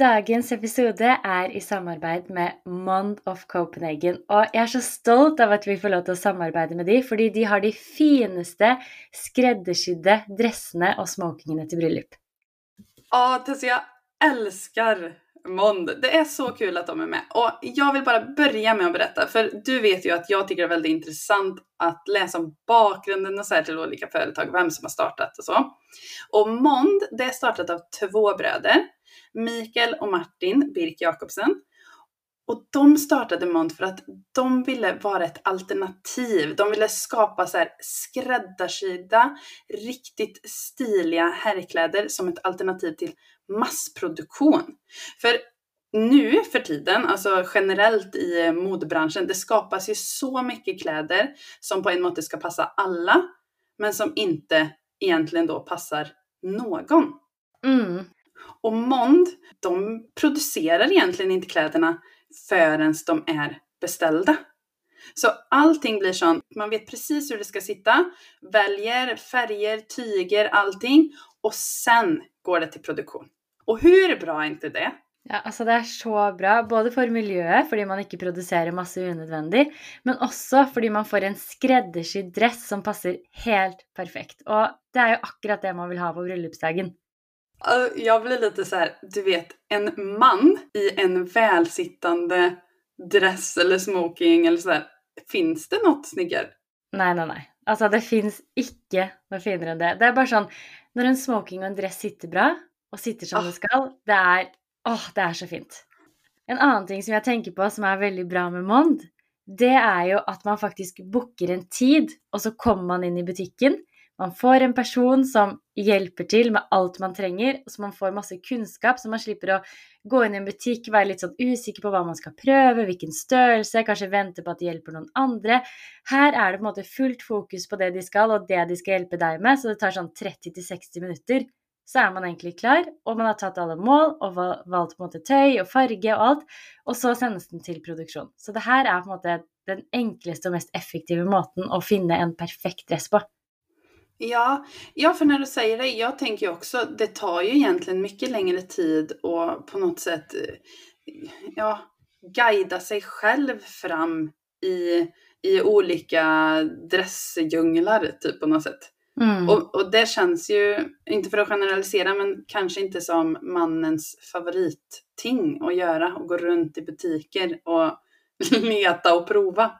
Dagens episode er i samarbeid med Mond of Copenhagen. Og jeg er så stolt av at vi får lov til å samarbeide med dem, fordi de har de fineste skräddarsydda dressene og smokingene til bröllop. Ja, Tessie, jag älskar Mond. Det är så kul att de är med. Och jag vill bara börja med att berätta, för du vet ju att jag tycker det är väldigt intressant att läsa om bakgrunden och så här till olika företag, vem som har startat och så. Och Mond, det är startat av två bröder, Mikael och Martin Birk Jakobsen. Och de startade M.O.N.T. för att de ville vara ett alternativ. De ville skapa så här skräddarsydda, riktigt stiliga herrkläder som ett alternativ till massproduktion. För nu för tiden, alltså generellt i modebranschen, det skapas ju så mycket kläder som på en måte ska passa alla, men som inte egentligen då passar någon. Mm. Och Mond, de producerar egentligen inte kläderna förrän de är beställda. Så allting blir sånt, man vet precis hur det ska sitta, väljer färger, tyger, allting och sen går det till produktion. Och hur bra är inte det? Ja, altså Det er så bra, både for miljøet, fordi man ikke produserer masse unødvendig, men også fordi man får en skreddersydd dress som passer helt perfekt. Og det er jo akkurat det man vil ha på bryllupsdagen. Alltså, Jag blir lite så här, du vet, en man i en välsittande dress eller smoking eller så här. Finns det något snyggare? Nei, nei, nei. Altså, det fins ikke noe finere enn det. Det er bare sånn Når en smoking og en dress sitter bra, og sitter som Ah. det skal, det er Åh, det er så fint. En annen ting som jeg tenker på som er veldig bra med Mond, det er jo at man faktisk booker en tid, og så kommer man inn i butikken. Man får en person som hjelper til med alt man trenger, så man får masse kunnskap, så man slipper å gå inn i en butikk, være litt sånn usikker på hva man skal prøve, hvilken størrelse, kanskje vente på at det hjelper noen andre. Her er det på en måte fullt fokus på det de skal, og det de skal hjelpe deg med, så det tar sånn 30-60 minutter. Så er man egentlig klar, og man har tatt alle mål og valt valgt på en måte tøy og farge og alt, og så sendes den til produksjon. Så det her er på en måte den enkleste og mest effektive måten å finne en perfekt dress på. Ja, ja, för när du säger det, jag tänker ju också, det tar ju egentligen mycket längre tid och på något sätt, eh, ja, guida sig själv fram i, i olika dressdjunglar, typ på något sätt. Mm. Och, och det känns ju, inte för att generalisera, men kanske inte som mannens favoritting att göra, och gå runt i butiker och leta och prova.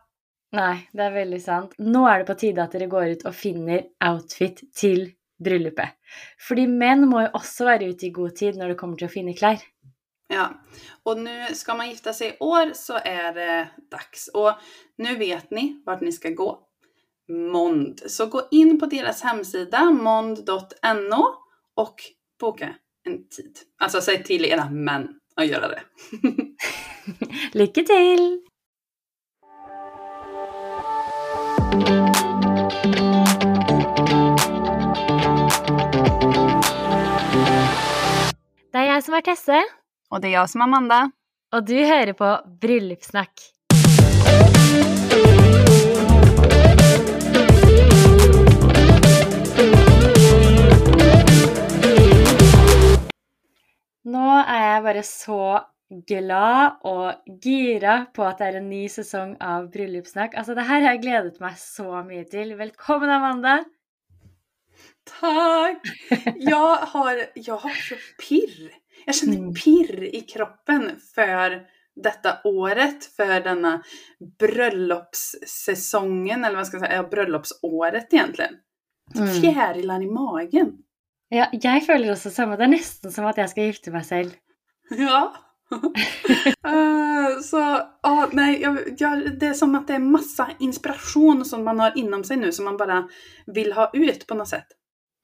Nei, det er veldig sant. Nå er det på tide at dere går ut og finner outfit til bryllupet. Fordi menn må jo også være ute i god tid når det kommer til å finne klær. Ja, och nu ska man gifta sig i år så är det dags. Och nu vet ni vart ni ska gå. Mond. Så gå in på deras hemsida mond.no och boka en tid. Alltså säg till era män att göra det. Lykke til! Det jeg som er Tesse, Och det är jag som är Amanda. og du hører på Bryllupssnakk. Nå er jeg bare så glad og gira på at det er en ny sesong av Bryllupssnakk. Altså, det her har jeg gledet meg så mye til. Velkommen, Amanda! Tack! Jag har, jag har så pirr. Jag känner Mm. pirr i kroppen för detta året, för denna bröllopssäsongen, eller vad ska jag säga, ja, bröllopsåret egentligen. Mm. Fjärilar i magen. Ja, jeg føler også samme. Det er nesten som at jeg skal gifte meg selv. Ja. Eh, så, ja, nej, jag, jag, det är som att det är massa inspiration som man har inom sig nu, som man bara vill ha ut på något sätt.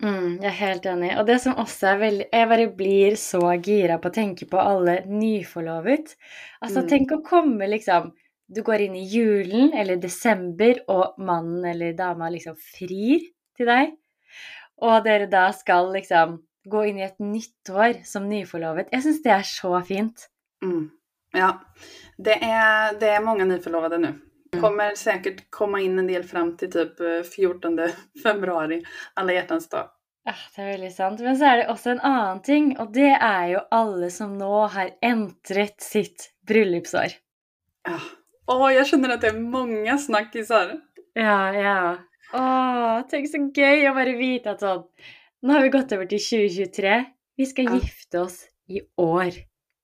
Mm, jeg er helt enig. Og det som også er veldig Jeg bare blir så gira på å tenke på alle nyforlovet. Altså, Mm. tenk å komme liksom Du går inn i julen eller desember, og mannen eller dama liksom frir til deg. Og dere da skal liksom gå inn i et nytt år som nyforlovet. Jeg syns det er så fint. Mm. Ja, det är, det är många nyförlovade nu. Mm. Kommer säkert komma in en del fram till typ eh, 14 februari, alla hjärtans dag. Ja, det er veldig sant. Men så er det også en annen ting, og det er jo alle som nå har entret sitt bryllupsår. Ja. Åh, jag känner att det är många snackisar. Ja, ja. Åh, tenk så gøy å bare vite at sånn Nå har vi gått over til 2023. Vi skal Ja. gifte oss i år.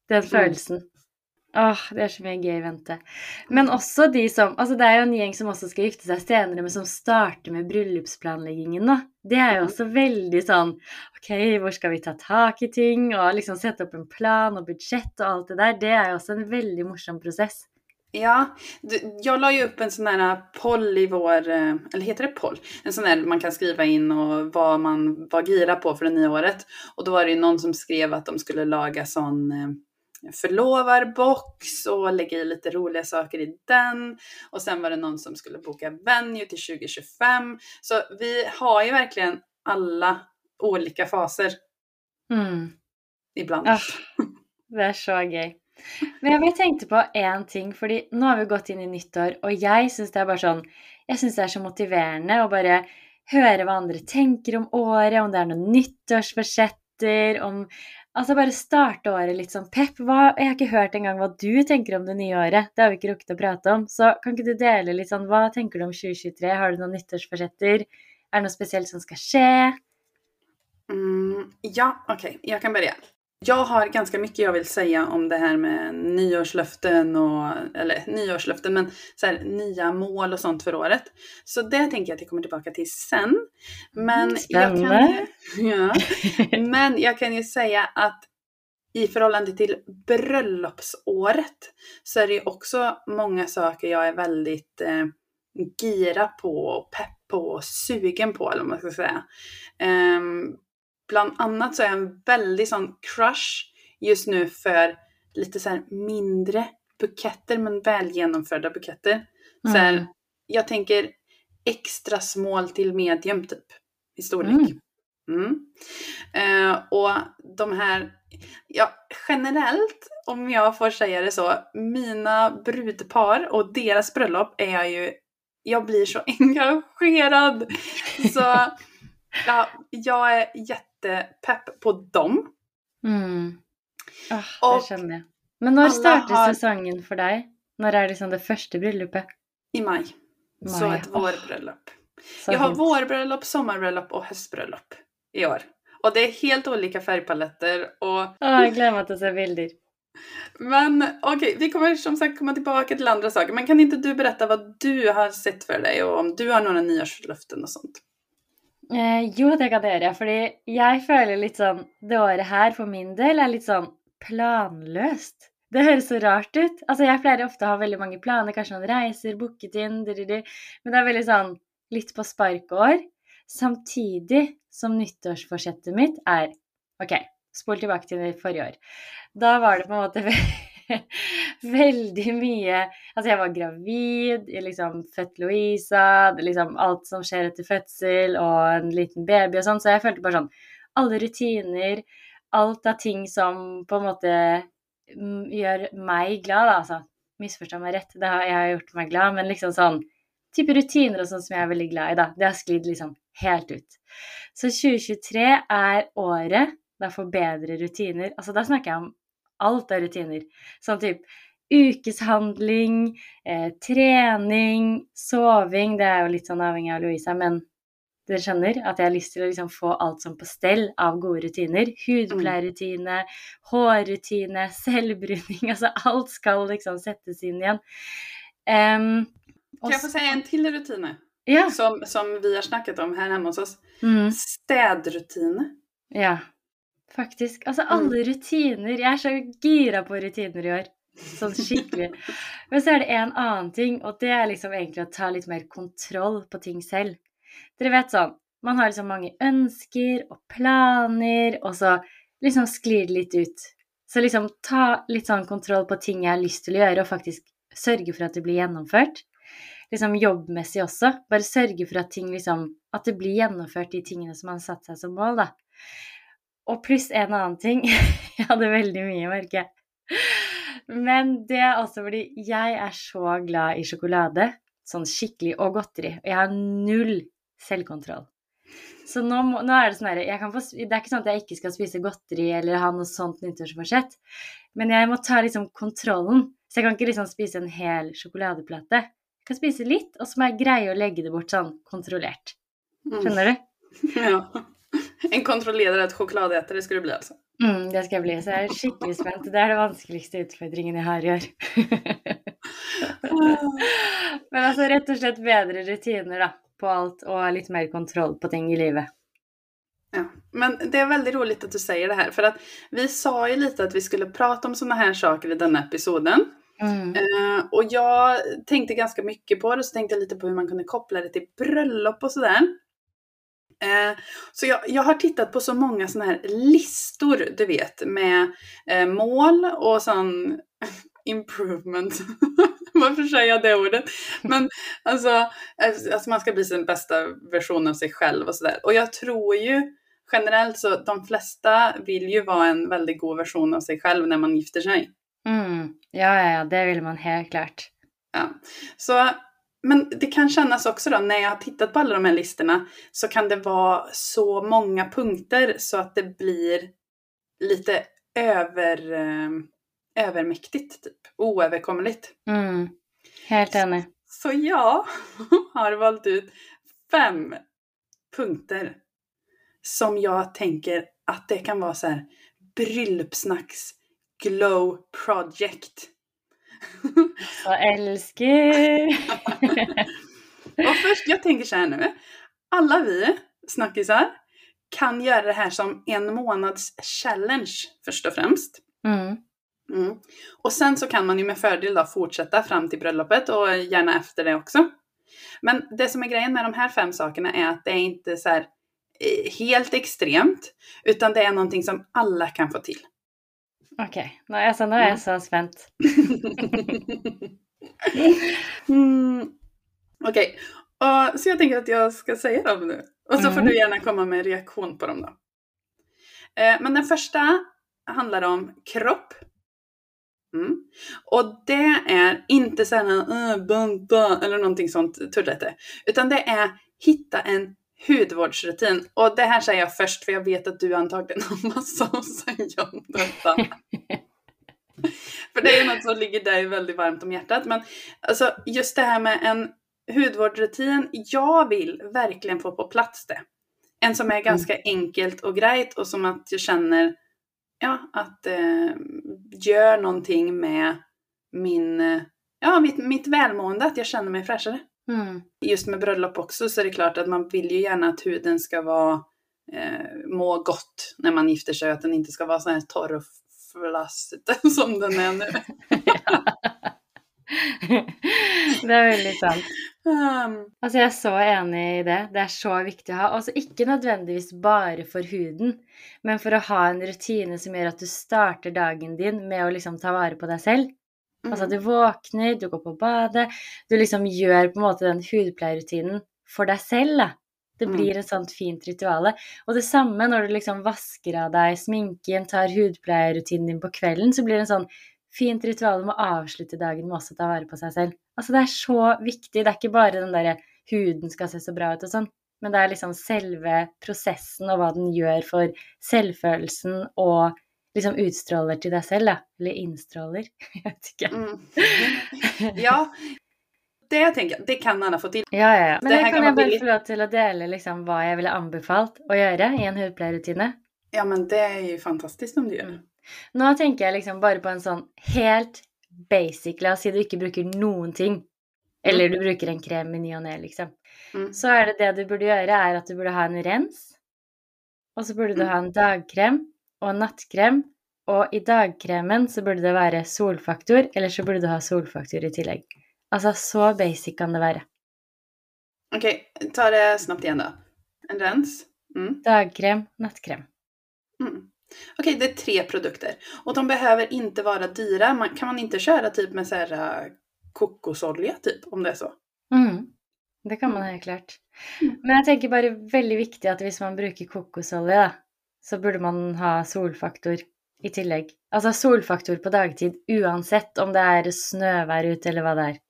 Den Mm. følelsen. Åh, det er så mye gøy i vente. Men også de som Altså, det er jo en gjeng som også skal gifte seg senere, men som starter med bryllupsplanleggingen, da. Det er jo Mm. også veldig sånn OK, hvor skal vi ta tak i ting? Og liksom sette opp en plan og budsjett og alt det der. Det er jo også en veldig morsom prosess. Ja, jag la ju upp en sån här poll i vår, eh, eller heter det poll? En sån där man kan skriva in och vad man var gira på för det nya året. Och då var det ju någon som skrev att de skulle laga sån eh, förlovarbox och lägga i lite roliga saker i den. Och sen var det någon som skulle boka venue till 2025. Så vi har ju verkligen alla olika faser Mm. ibland. Ah, det er så gøy. Men jeg bare tenkte på én ting, fordi nå har vi gått inn i nyttår, og jeg syns det er bare sånn Jeg syns det er så motiverende å bare høre hva andre tenker om året, om det er noen nyttårsforsetter, om Altså bare starte året liksom. litt sånn pepp. Hva, jeg har ikke hørt engang hva du tenker om det nye året. Det har vi ikke rukket å prate om. Så kan ikke du dele litt sånn Hva tenker du om 2023? Har du noen nyttårsforsetter? Er det noe spesielt som skal skje? Mm, ja, okej, jag kan börja. Jag har ganska mycket jag vill säga om det här med nyårslöften och, eller nyårslöften, men så här, nya mål och sånt för året. Så det tänker jag att jag kommer tillbaka till sen. Men jag kan, ja, men jag kan ju säga att i förhållande till bröllopsåret så är det ju också många saker jag är väldigt eh, gira på, och pepp på och sugen på, eller vad man ska säga. Ehm, bland annat så är jag en väldigt sån crush just nu för lite så mindre buketter, men väl genomförda buketter. Så här, Mm. Jag tänker extra small till medium typ, i storlek. Mm. Mm. Eh, och de här, ja generellt om jag får säga det så, mina brudpar och deras bröllop är jag ju, jag blir så engagerad. Så ja, jag är jättepepp på dem. Mm. Og det skjønner jeg. Men når alle starter har- sesongen for deg? Når er liksom det første bryllupet? I maj. Så Maj. ett Åh, vårbröllop. Så jag har fint. vårbröllop, sommarbröllop och höstbröllop i år. Och det är helt olika färgpaletter och gleder meg til å se bilder. Men okej, vi kommer som sagt komma tillbaka till andra saker. Men kan inte du berätta vad du har sett för dig och om du har några nyårslöften och sånt? Eh, jo, det kan jeg gjøre. Fordi jeg føler litt sånn Det året her for min del er litt sånn planløst. Det høres så rart ut. Altså, jeg pleier ofte å ha veldig mange planer, kanskje noen reiser, booket inn, diriri. men det er veldig sånn litt på sparkeår. Samtidig som nyttårsforsettet mitt er OK, spol tilbake til forrige år. Da var det på en måte veldig mye Altså, jeg var gravid, jeg liksom født Louisa, liksom alt som skjer etter fødsel, og en liten baby og sånn, så jeg følte bare sånn Alle rutiner, alt av ting som på en måte mm, gjør meg glad, da, altså. Misforstå meg rett, det har, jeg har gjort meg glad, men liksom sånn type rutiner og sånn som jeg er veldig glad i, da. Det har sklidd liksom helt ut. Så 2023 er året da jeg får bedre rutiner. Altså, da snakker jeg om alt av rutiner. Sånn type ukeshandling, eh, trening, soving. Det er jo litt sånn avhengig av Louisa, men dere skjønner at jeg har lyst til å liksom få alt sånn på stell av gode rutiner. Hudpleierrutine, hårrutine, selvbruning. Altså alt skal liksom settes inn igjen. Em, og Kan jag få säga en till rutin Ja. som, som vi har snackat om här hemma hos oss? Mm. Städrutiner. Ja, faktisk. Altså, Mm. alle rutiner. Jeg er så gira på rutiner i år. Sånn skikkelig. Men så er det en annen ting, og det er liksom egentlig å ta litt mer kontroll på ting selv. Dere vet sånn, man har liksom mange ønsker og planer, og så liksom sklir det litt ut. Så liksom ta litt sånn kontroll på ting jeg har lyst til å gjøre, og faktisk sørge for at det blir gjennomført. Liksom jobbmessig også. Bare sørge for at ting liksom At det blir gjennomført de tingene som man har satt seg som mål, da. Og pluss en annen ting. Jeg hadde veldig mye, merker jeg. Men det er også fordi jeg er så glad i sjokolade, sånn skikkelig, og godteri. Og jeg har null selvkontroll. Så nå, må, nå er det sånn her jeg kan få, Det er ikke sånn at jeg ikke skal spise godteri eller ha noe sånt nyttårsforsett, men jeg må ta liksom kontrollen. Så jeg kan ikke liksom spise en hel sjokoladeplate. Jeg kan spise litt, og så må jeg greie å legge det bort sånn kontrollert. Skjønner du? Ja. En kontrollerad chokladätare ska du bli alltså. Mm, det skal jeg bli. Så jeg er skikkelig spent. Det er det vanskeligste utfordringen jeg har i år. Men altså rett og slett bedre rutiner da, på alt og litt mer kontroll på ting i livet. Ja, men det är väldigt roligt att du säger det här för att vi sa ju lite att vi skulle prata om sådana här saker i denna episoden. Mm. Eh, och jag tänkte ganska mycket på det, så tänkte jag lite på hur man kunde koppla det till bröllop och sådär. Eh, så jag, jag har tittat på så många sådana här listor, du vet, med eh, mål och sån improvement. Varför säger jag det ordet? Men alltså, eh, alltså man ska bli sin bästa version av sig själv och sådär. Och jag tror ju generellt så de flesta vill ju vara en väldigt god version av sig själv när man gifter sig. Mm. Ja, ja, ja, det vill man helt klart. Ja. Så, men det kan kännas också då, när jag har tittat på alla de här listorna, så kan det vara så många punkter så att det blir lite över, eh, övermäktigt, typ. oöverkomligt. Mm. Helt enig. Så jag har valt ut fem punkter som jag tänker att det kan vara så här bröllopssnacks glow project. Så älskar! Och först, jag tänker så här nu. Alla vi snackisar kan göra det här som en månads challenge först och främst. Mm. Mm. Och sen så kan man ju med fördel då fortsätta fram till bröllopet och gärna efter det också. Men det som är grejen med de här fem sakerna är att det är inte så här eh, helt extremt, utan det är någonting som alla kan få till. Okej, okay. alltså, nu är jag så spänt. mm. Okej, okay. så jag tänker att jag ska säga dem nu. Och så får Mm. du gärna komma med en reaktion på dem då. Eh, men den första handlar om kropp. Mm. Och det är inte så här uh, banta eller någonting sånt turrete. Utan det är hitta en hudvårdsrutin. Och det här säger jag först för jag vet att du antagligen har massa att säga om detta. för det är något som ligger dig väldigt varmt om hjärtat. Men alltså just det här med en hudvårdsrutin. Jag vill verkligen få på plats det. En som är ganska enkelt och grejt och som att jag känner ja, att eh, gör någonting med min, eh, ja, mitt, mitt välmående, att jag känner mig fräschare. Mm. Just med bröllop också så är det klart att man vill ju gärna att huden ska vara, eh, må gott när man gifter sig, att den inte ska vara så här torr och flassig som den är nu. det er veldig sant. Um, Altså, jeg er så enig i det. Det er så viktig å ha. Altså, ikke nødvendigvis bare for huden, men for å ha en rutine som gjør at du starter dagen din med å liksom ta vare på deg selv. Altså, du våkner, du går på badet, du liksom gjør på en måte den hudpleierrutinen for deg selv, da. Det Mm. blir et sånt fint rituale. Og det samme når du liksom vasker av deg sminken, tar hudpleierrutinen din på kvelden, så blir det en sånn fint ritual med å avslutte dagen med også å ta vare på seg selv. Altså, det er så viktig. Det er ikke bare den derre huden skal se så bra ut og sånn, men det er liksom selve prosessen og hva den gjør for selvfølelsen og liksom utstråler til deg selv, da. Eller innstråler. Jeg vet ikke. mm. Ja, det tänker jag, det kan alla få till. Ja, ja, ja. Men Det det her kan bare bli- få lov til å dele liksom hva jeg ville anbefalt å gjøre i en hudpleierrutine. Ja, men det är ju fantastiskt om du gör. Mm. Nå tenker jeg liksom bare på en sånn helt basic oss si du ikke bruker noen ting. Eller du bruker en krem i ny og ne, liksom. Mm. Så er det det du burde gjøre, er at du burde ha en rens. Og så burde du Mm. ha en dagkrem og en nattkrem. Og i dagkremen så burde det være solfaktor, eller så burde du ha solfaktor i tillegg. Altså, så basic kan det være. Okej, ta det snabbt igen då. En rens. Mm. Dagkrem, nattkrem. Mm. Okej, det är tre produkter. Och de behöver inte vara dyra. Man, kan man inte köra typ med så här äh, kokosolja typ, om det är så? Mm. Det kan man helt klart. Mm. Men jeg tenker bare veldig viktig at hvis man bruker kokosolje, da, så burde man ha solfaktor i tillegg. Altså solfaktor på dagtid uansett om det er snøvær ute eller hva det er.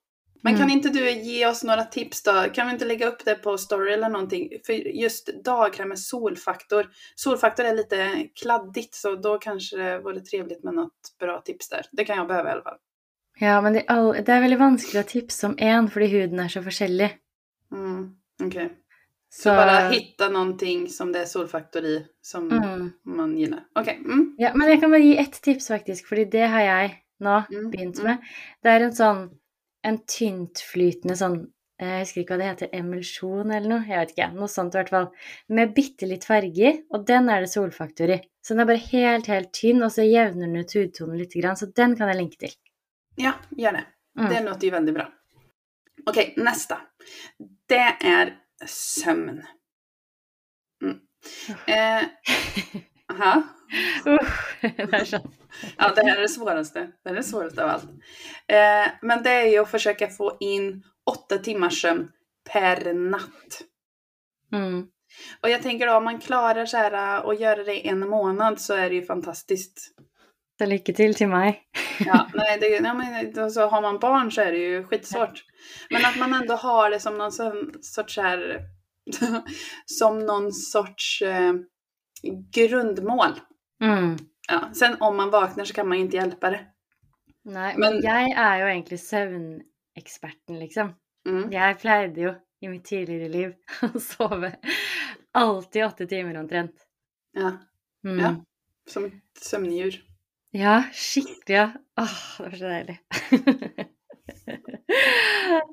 Men kan Mm. inte du ge oss några tips då? Kan vi inte lägga upp det på story eller någonting? För just dagkräm med solfaktor. Solfaktor är lite kladdigt så då kanske det vore trevligt med något bra tips där. Det kan jag behöva i alla fall. Ja, men det er, all, det er veldig vanskelig å tipse om én, fordi huden er så forskjellig. Mm, Okej. Så, Så bara hitta någonting som det är solfaktor i som mm. man gillar. Okej. Mm. Ja, men jeg kan bare gi ett tips, faktisk, fordi det har jeg nå Mm, begynt mm. med. Det er en sånn en tyntflytende sånn eh, Jeg husker ikke hva det heter, emulsjon eller noe. Jeg vet ikke, noe sånt i hvert fall. Med bitte litt farge i, og den er det solfaktor i. Så den er bare helt, helt tynn, og så jevner den ut hudtonen litt, grann, så den kan jeg linke til. Ja, gör det. Mm. Det låter ju väldigt bra. Okej, nästa. Det är sömn. Mm. Eh, aha. Ja, det här är det svåraste. Det är det svåraste av allt. Eh, men det är ju att försöka få in åtta timmars sömn per natt. Mm. Och jag tänker då om man klarar så här och göra det i en månad så är det ju fantastiskt. Så lykke til til meg. Ja, nej, det, ja, men, alltså, har man barn så är det ju skitsvårt. Men att man ändå har det som någon sorts här, som någon sorts eh, grundmål. Mm. Ja, sen om man vaknar så kan man inte hjälpa det. Nei, Men- men jeg er jo egentlig søvneksperten, liksom. Mm. Jeg pleide jo i mitt tidligere liv å sove alltid åtte timer omtrent. Ja, Mm. Ja. som ett sömndjur. Ja, skikkelig, ja. Åh, det var så deilig.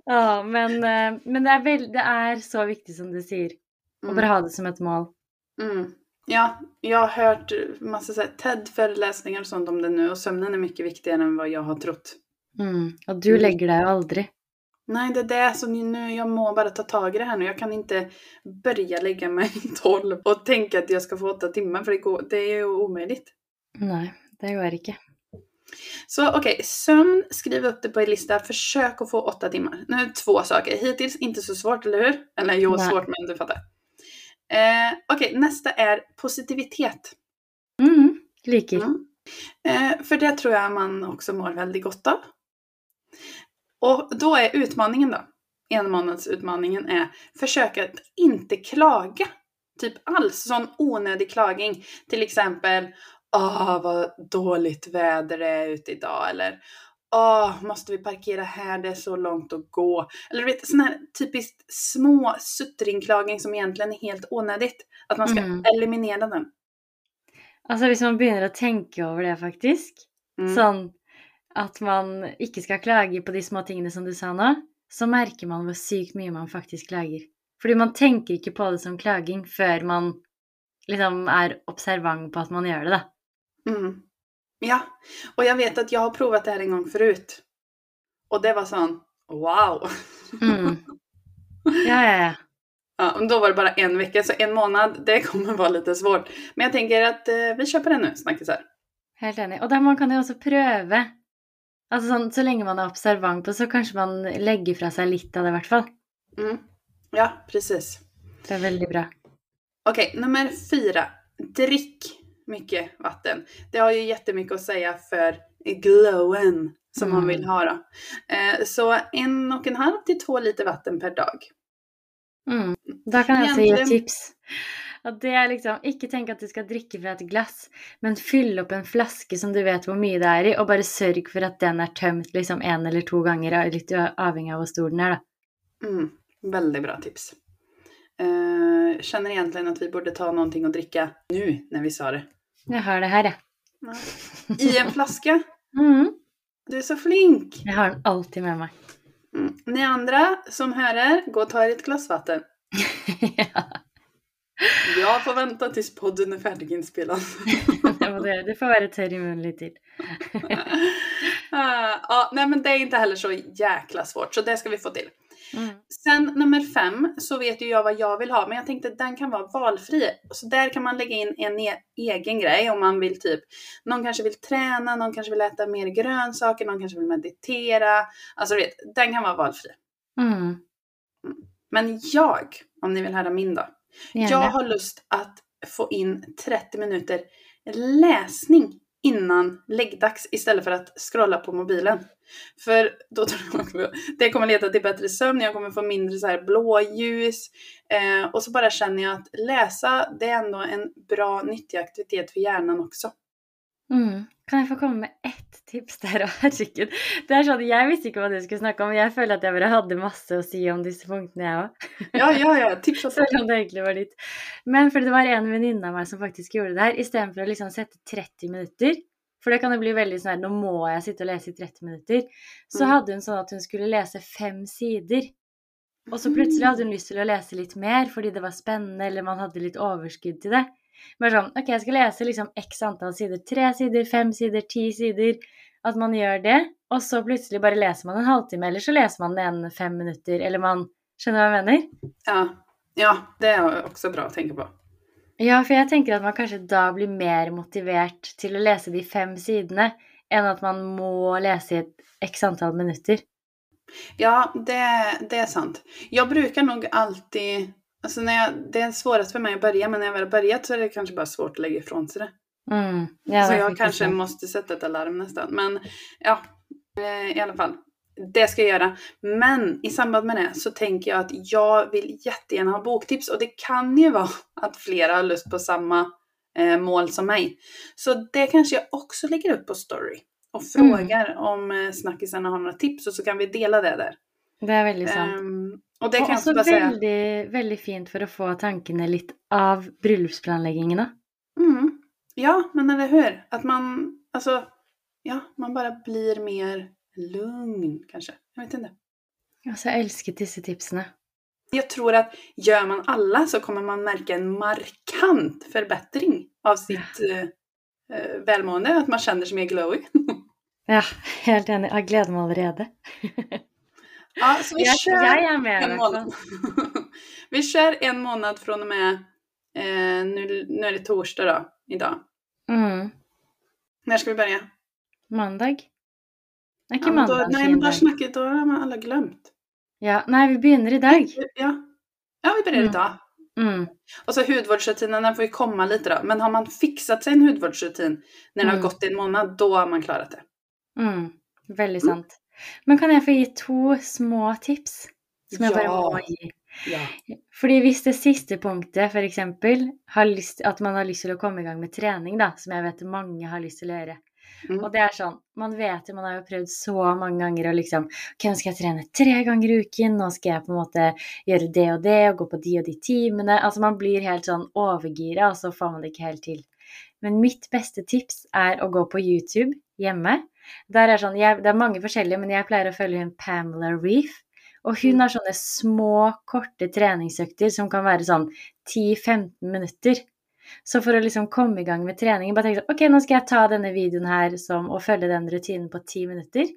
ja, men, eh, men det, er vel, det er så viktig som du sier, å Mm. bare ha det som et mål. Mm. Ja, jag har hört massa TED-föreläsningar och sånt om det nu och sömnen är mycket viktigare än vad jag har trott. Mm. Og du Mm. legger deg jo aldri. Nej, det är det. Så nu, jag må bara ta tag i det här nu. Jag kan inte börja lägga mig tolv och tänka att jag ska få åtta timmar för det, går, det är ju omöjligt. Nei, det går ikke. Så okej, sömn, skriv upp det på en lista. Försök att få åtta timmar. Nu två saker. Hittills inte så svårt, eller hur? Eller jo, Nej. svårt men du fattar. Eh, okej, nästa är positivitet. Mm. Liker. Mm. Eh, för det tror jag man också mår väldigt gott av. Och då är utmaningen då, enmånadsutmaningen är försöka att inte klaga. Typ alls, sån onödig klagning. Till exempel, åh vad dåligt väder det är ute idag. Eller, åh måste vi parkera här, det är så långt att gå. Eller du vet, sån här typiskt små suttringklagning som egentligen är helt onödigt. Att man ska Mm. eliminera den. Altså hvis man å tenke over det, faktisk, Mm. sånn at man ikke skal klage på de små tingene som du sa nå, så merker man hvor sykt mye man faktisk klager. Fordi man tenker ikke på det som klaging før man liksom er observant på at man gjør det. Mm. Ja, och jag vet att jag har provat det här en gång förut. Och det var sån, wow! Mm. Ja, ja, ja. Men då var det bara en vecka, så en månad, det kommer vara lite svårt. Men jag tänker att eh, vi kör på det nu, snackisar. Helt enig. Og da man kan jo også prøve. Altså sånn, Så lenge man er observant så kanskje man legger fra seg litt av det, i hvert fall. Mm. Ja, precis. Det er veldig bra. Okej, nummer fyra. Drick mycket vatten. Det har ju jättemycket att säga för glowen som man Mm. vill ha då. Eh, så en och en halv till två liter vatten per dag. Mm. Da kan jeg også gi et Egentlig- tips. Og det er liksom, Ikke tenk at du skal drikke fra et glass, men fyll opp en flaske som du vet hvor mye det er i, og bare sørg for at den er tømt liksom en eller to ganger, litt avhengig av hvor stor den er, da. Mm, väldigt bra tips. Eh, känner egentligen att vi borde ta någonting att dricka nu när vi sa det. Jeg har det her, jeg. I en flaska. Mm. Du är så flink! Jeg har den alltid med meg. Mm. Ni andra som hör er, gå och ta er ett glas vatten. ja, Jag får vänta tills podden är färdiginspelad. det får litt til. Ah, ja, nej men det är inte heller så jäkla svårt, så det ska vi få till. Mm. Sen nummer fem så vet ju jag vad jag vill ha, men jag tänkte den kan vara valfri. Så där kan man lägga in en e- egen grej om man vill typ, någon kanske vill träna, någon kanske vill äta mer grönsaker, någon kanske vill meditera. Alltså du vet, den kan vara valfri. Mm. Men jag, om ni vill höra min då. Jag Gjerne. har lust att få in 30 minuter läsning innan läggdags istället för att scrolla på mobilen. För då tror jag det kommer leda till bättre sömn, jag kommer få mindre så här blåljus. Eh, och så bara känner jag att läsa, det är ändå en bra nyttig aktivitet för hjärnan också. Mm. Kan jeg få komme med ett tips òg? Herregud. Det er sånn, Jeg visste ikke hva du skulle snakke om. Jeg føler at jeg bare hadde masse å si om disse punktene, jeg òg. Ja, ja, ja. Tips Selv om det egentlig var ditt. Men fordi det var en venninne av meg som faktisk gjorde det her. Istedenfor å liksom sette 30 minutter, for det kan jo bli veldig sånn her Nå må jeg sitte og lese i 30 minutter. Så Mm. hadde hun sånn at hun skulle lese fem sider. Og så plutselig hadde hun lyst til å lese litt mer fordi det var spennende, eller man hadde litt overskudd til det. Bare sånn OK, jeg skal lese liksom x antall sider. Tre sider, fem sider, ti sider. At man gjør det. Og så plutselig bare leser man en halvtime, eller så leser man den en fem minutter. Eller man Skjønner du hva jeg mener? Ja. ja, det er også bra å tenke på. Ja, for jeg tenker at man kanskje da blir mer motivert til å lese de fem sidene, enn at man må lese i et x antall minutter. Ja, det, det är sant. Jag brukar nog alltid, alltså när jag, det är svårast för mig att börja, men när jag väl har börjat så är det kanske bara svårt att lägga ifrån sig det. Mm. Ja, så jag kanske sant. måste sätta ett alarm nästan. Men ja, eh, i alla fall. Det ska jag göra. Men i samband med det så tänker jag att jag vill jättegärna ha boktips och det kan ju vara att flera har lust på samma eh, mål som mig. Så det kanske jag också lägger upp på story och Mm. frågar om eh, snackisarna har några tips och så kan vi dela det där. Det er veldig sant. Ehm, och det kan jag også bara säga. veldig, veldig fint for å få tankene litt av bryllupsplanleggingen. da. Mm. Ja, men eller hur? Att man, alltså, ja, man bara blir mer lugn kanske. Jag vet inte. Altså, jeg elsket disse tipsene. Jag tror att gör man alla så kommer man märka en markant förbättring av sitt eh, eh, välmående. Att man känner sig mer glowy. Ja, helt enig. Jeg gleder meg allerede. Ja, så vi Jeg, kör jeg er med, en månad. vi kör en månad från och med, eh, nu, nu är det torsdag då, idag. Mm. När ska vi börja? Mandag? Er Ja, då, nej, fin men då, dag? snacket, då har man alla glömt. Ja, nei, vi begynner i dag. Ja, ja vi börjar Mm. idag. Mm. Och så hudvårdsrutinen, den får ju komma lite då. Men har man fixat sig en hudvårdsrutin när det har Mm. gått en månad, då har man klarat det. Mm. Veldig sant. Men kan jeg få gi to små tips? Som bare Ja. må gi. Ja. Fordi hvis det siste punktet f.eks. har at man har lyst til å komme i gang med trening, da, som jeg vet mange har lyst til å gjøre. Mm. Og det er sånn, man vet jo, man har jo prøvd så mange ganger å liksom Ok, nå skal jeg trene tre ganger i uken, nå skal jeg på en måte gjøre det og det, og gå på de og de timene. Altså man blir helt sånn overgira, og så får man det ikke helt til. Men mitt beste tips er å gå på YouTube hjemme. Er sånn, jeg, det er mange forskjellige, men jeg pleier å følge hun Pamela Reef. Og hun Mm. har sånne små, korte treningsøkter som kan være sånn 10-15 minutter. Så for å liksom komme i gang med treningen, bare tenke sånn Ok, nå skal jeg ta denne videoen her som, og følge den rutinen på 10 minutter.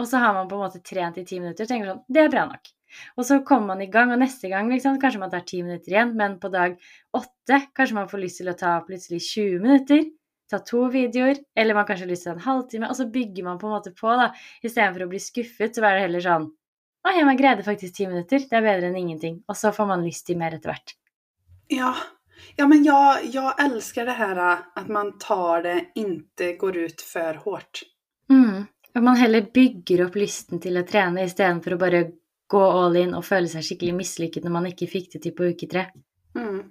Og så har man på en måte trent i 10 minutter og tenker sånn Det er bra nok. Og så kommer man i gang, og neste gang liksom, kanskje man tar 10 minutter igjen, men på dag 8 kanskje man får lyst til å ta plutselig 20 minutter. Ta to videoer, eller man kanskje har lyst til en halvtime, og så bygger man på en måte på, da. Istedenfor å bli skuffet, så er det heller sånn Å ja, man greide faktisk 10 minutter. Det er bedre enn ingenting. Og så får man lyst til mer etter hvert. Ja. Ja, men jag, jag älskar det här äh, att man tar det, inte går ut för hårt. Mm. At man heller bygger opp lysten til å trene istedenfor å bare gå all in og føle seg skikkelig mislykket når man ikke fikk det til på uke tre. Mm.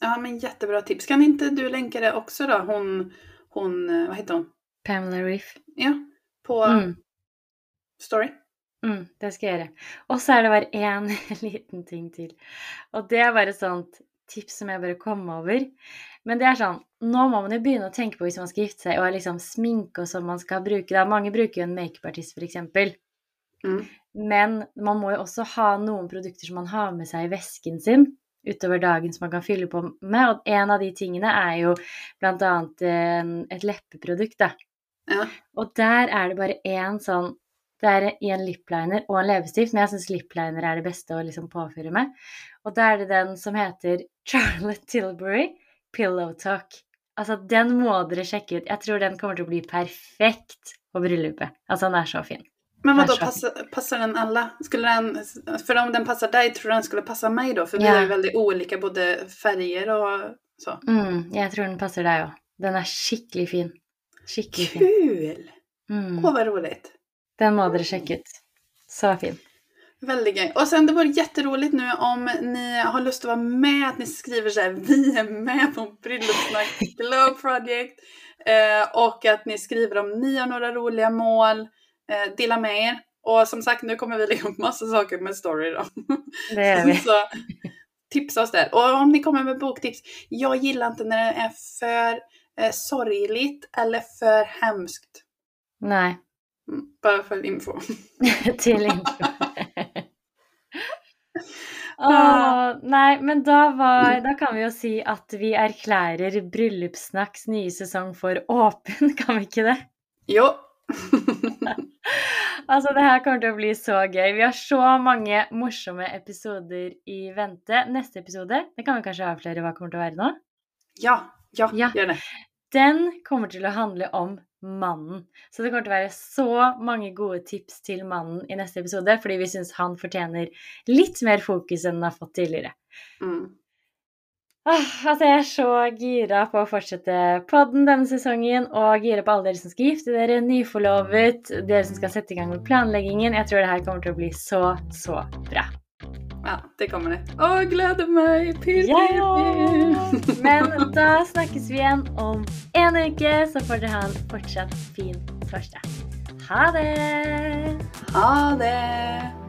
Ja, men jättebra tips. Kan inte du länka det också då? Hon, hon eh, vad heter hon? Pamela Reef. Ja, på Mm. story. Mm, det skal jeg gjøre. Og så er det bare én liten ting til. Og det bare et sånt tips som jeg bare kom over. Men det er sånn Nå må man jo begynne å tenke på hvis man skal gifte seg, og liksom sminke og sånn man skal bruke. Da. Mange bruker jo en makeupartist, f.eks. Mm. Men man må jo også ha noen produkter som man har med seg i vesken sin utover dagen som man kan fylle på med. Og en av de tingene er jo eh, et leppeprodukt, da. Ja. Og der er det bare én sånn Det er i en lipliner og en leppestift, men jeg syns lipliner er det beste å liksom påfyre med. Og da er det den som heter Charlotte Tilbury Pillow Talk. Altså, den må dere sjekke ut. Jeg tror den kommer å bli perfekt på bryllupet. Altså, den er så fin. Men vadå, passar, passar den alla? Skulle den, för om den passar dig, tror du den skulle passa mig då? För vi Ja. ju väldigt olika både färger och så. Mm, jeg tror den passer deg òg. Den er skikkelig fin. Skikkelig fin. Kul! Mm. Åh vad roligt. Den må dere sjekke ut. Så fin. Väldigt gøy. Och sen det vore jätteroligt nu om ni har lust att vara med, att ni skriver så här, vi är med på Bröllopssnack Glow Project. Eh, och att ni skriver om ni har några roliga mål. Eh, dela med er. Och som sagt, nu kommer vi lägga upp massa saker med story då. Det gjør vi. Så tipsa oss där. Och om ni kommer med boktips. Jag gillar inte när det är för eh, sorgligt eller för hemskt. Nei. Mm, bara för info. Til info. Åh, nei, men da, var, da kan vi jo si at vi erklærer Bryllupssnakks nye sesong for åpen, kan vi ikke det? Jo. Altså, det her kommer til å bli så gøy. Vi har så mange morsomme episoder i vente. Neste episode, det kan vi kanskje avsløre hva kommer til å være nå? ja, ja, Ja. gör det. Den kommer til å handle om mannen. Så det kommer til å være så mange gode tips til mannen i neste episode, fordi vi syns han fortjener litt mer fokus enn han har fått tidligere. Mm. Åh, altså jeg er så gira på å fortsette podden denne sesongen, og gira på alle dere som skal gifte dere, nyforlovet, dere som skal sette i gang med planleggingen. Jeg tror det her kommer til å bli så, så bra. Ja, det kommer det. Åh, gleder mig! Pirr, Ja, pirr. Men da snakkes vi igjen om en uke, så får dere ha en fortsatt fin torsdag. Ha det! Ha det!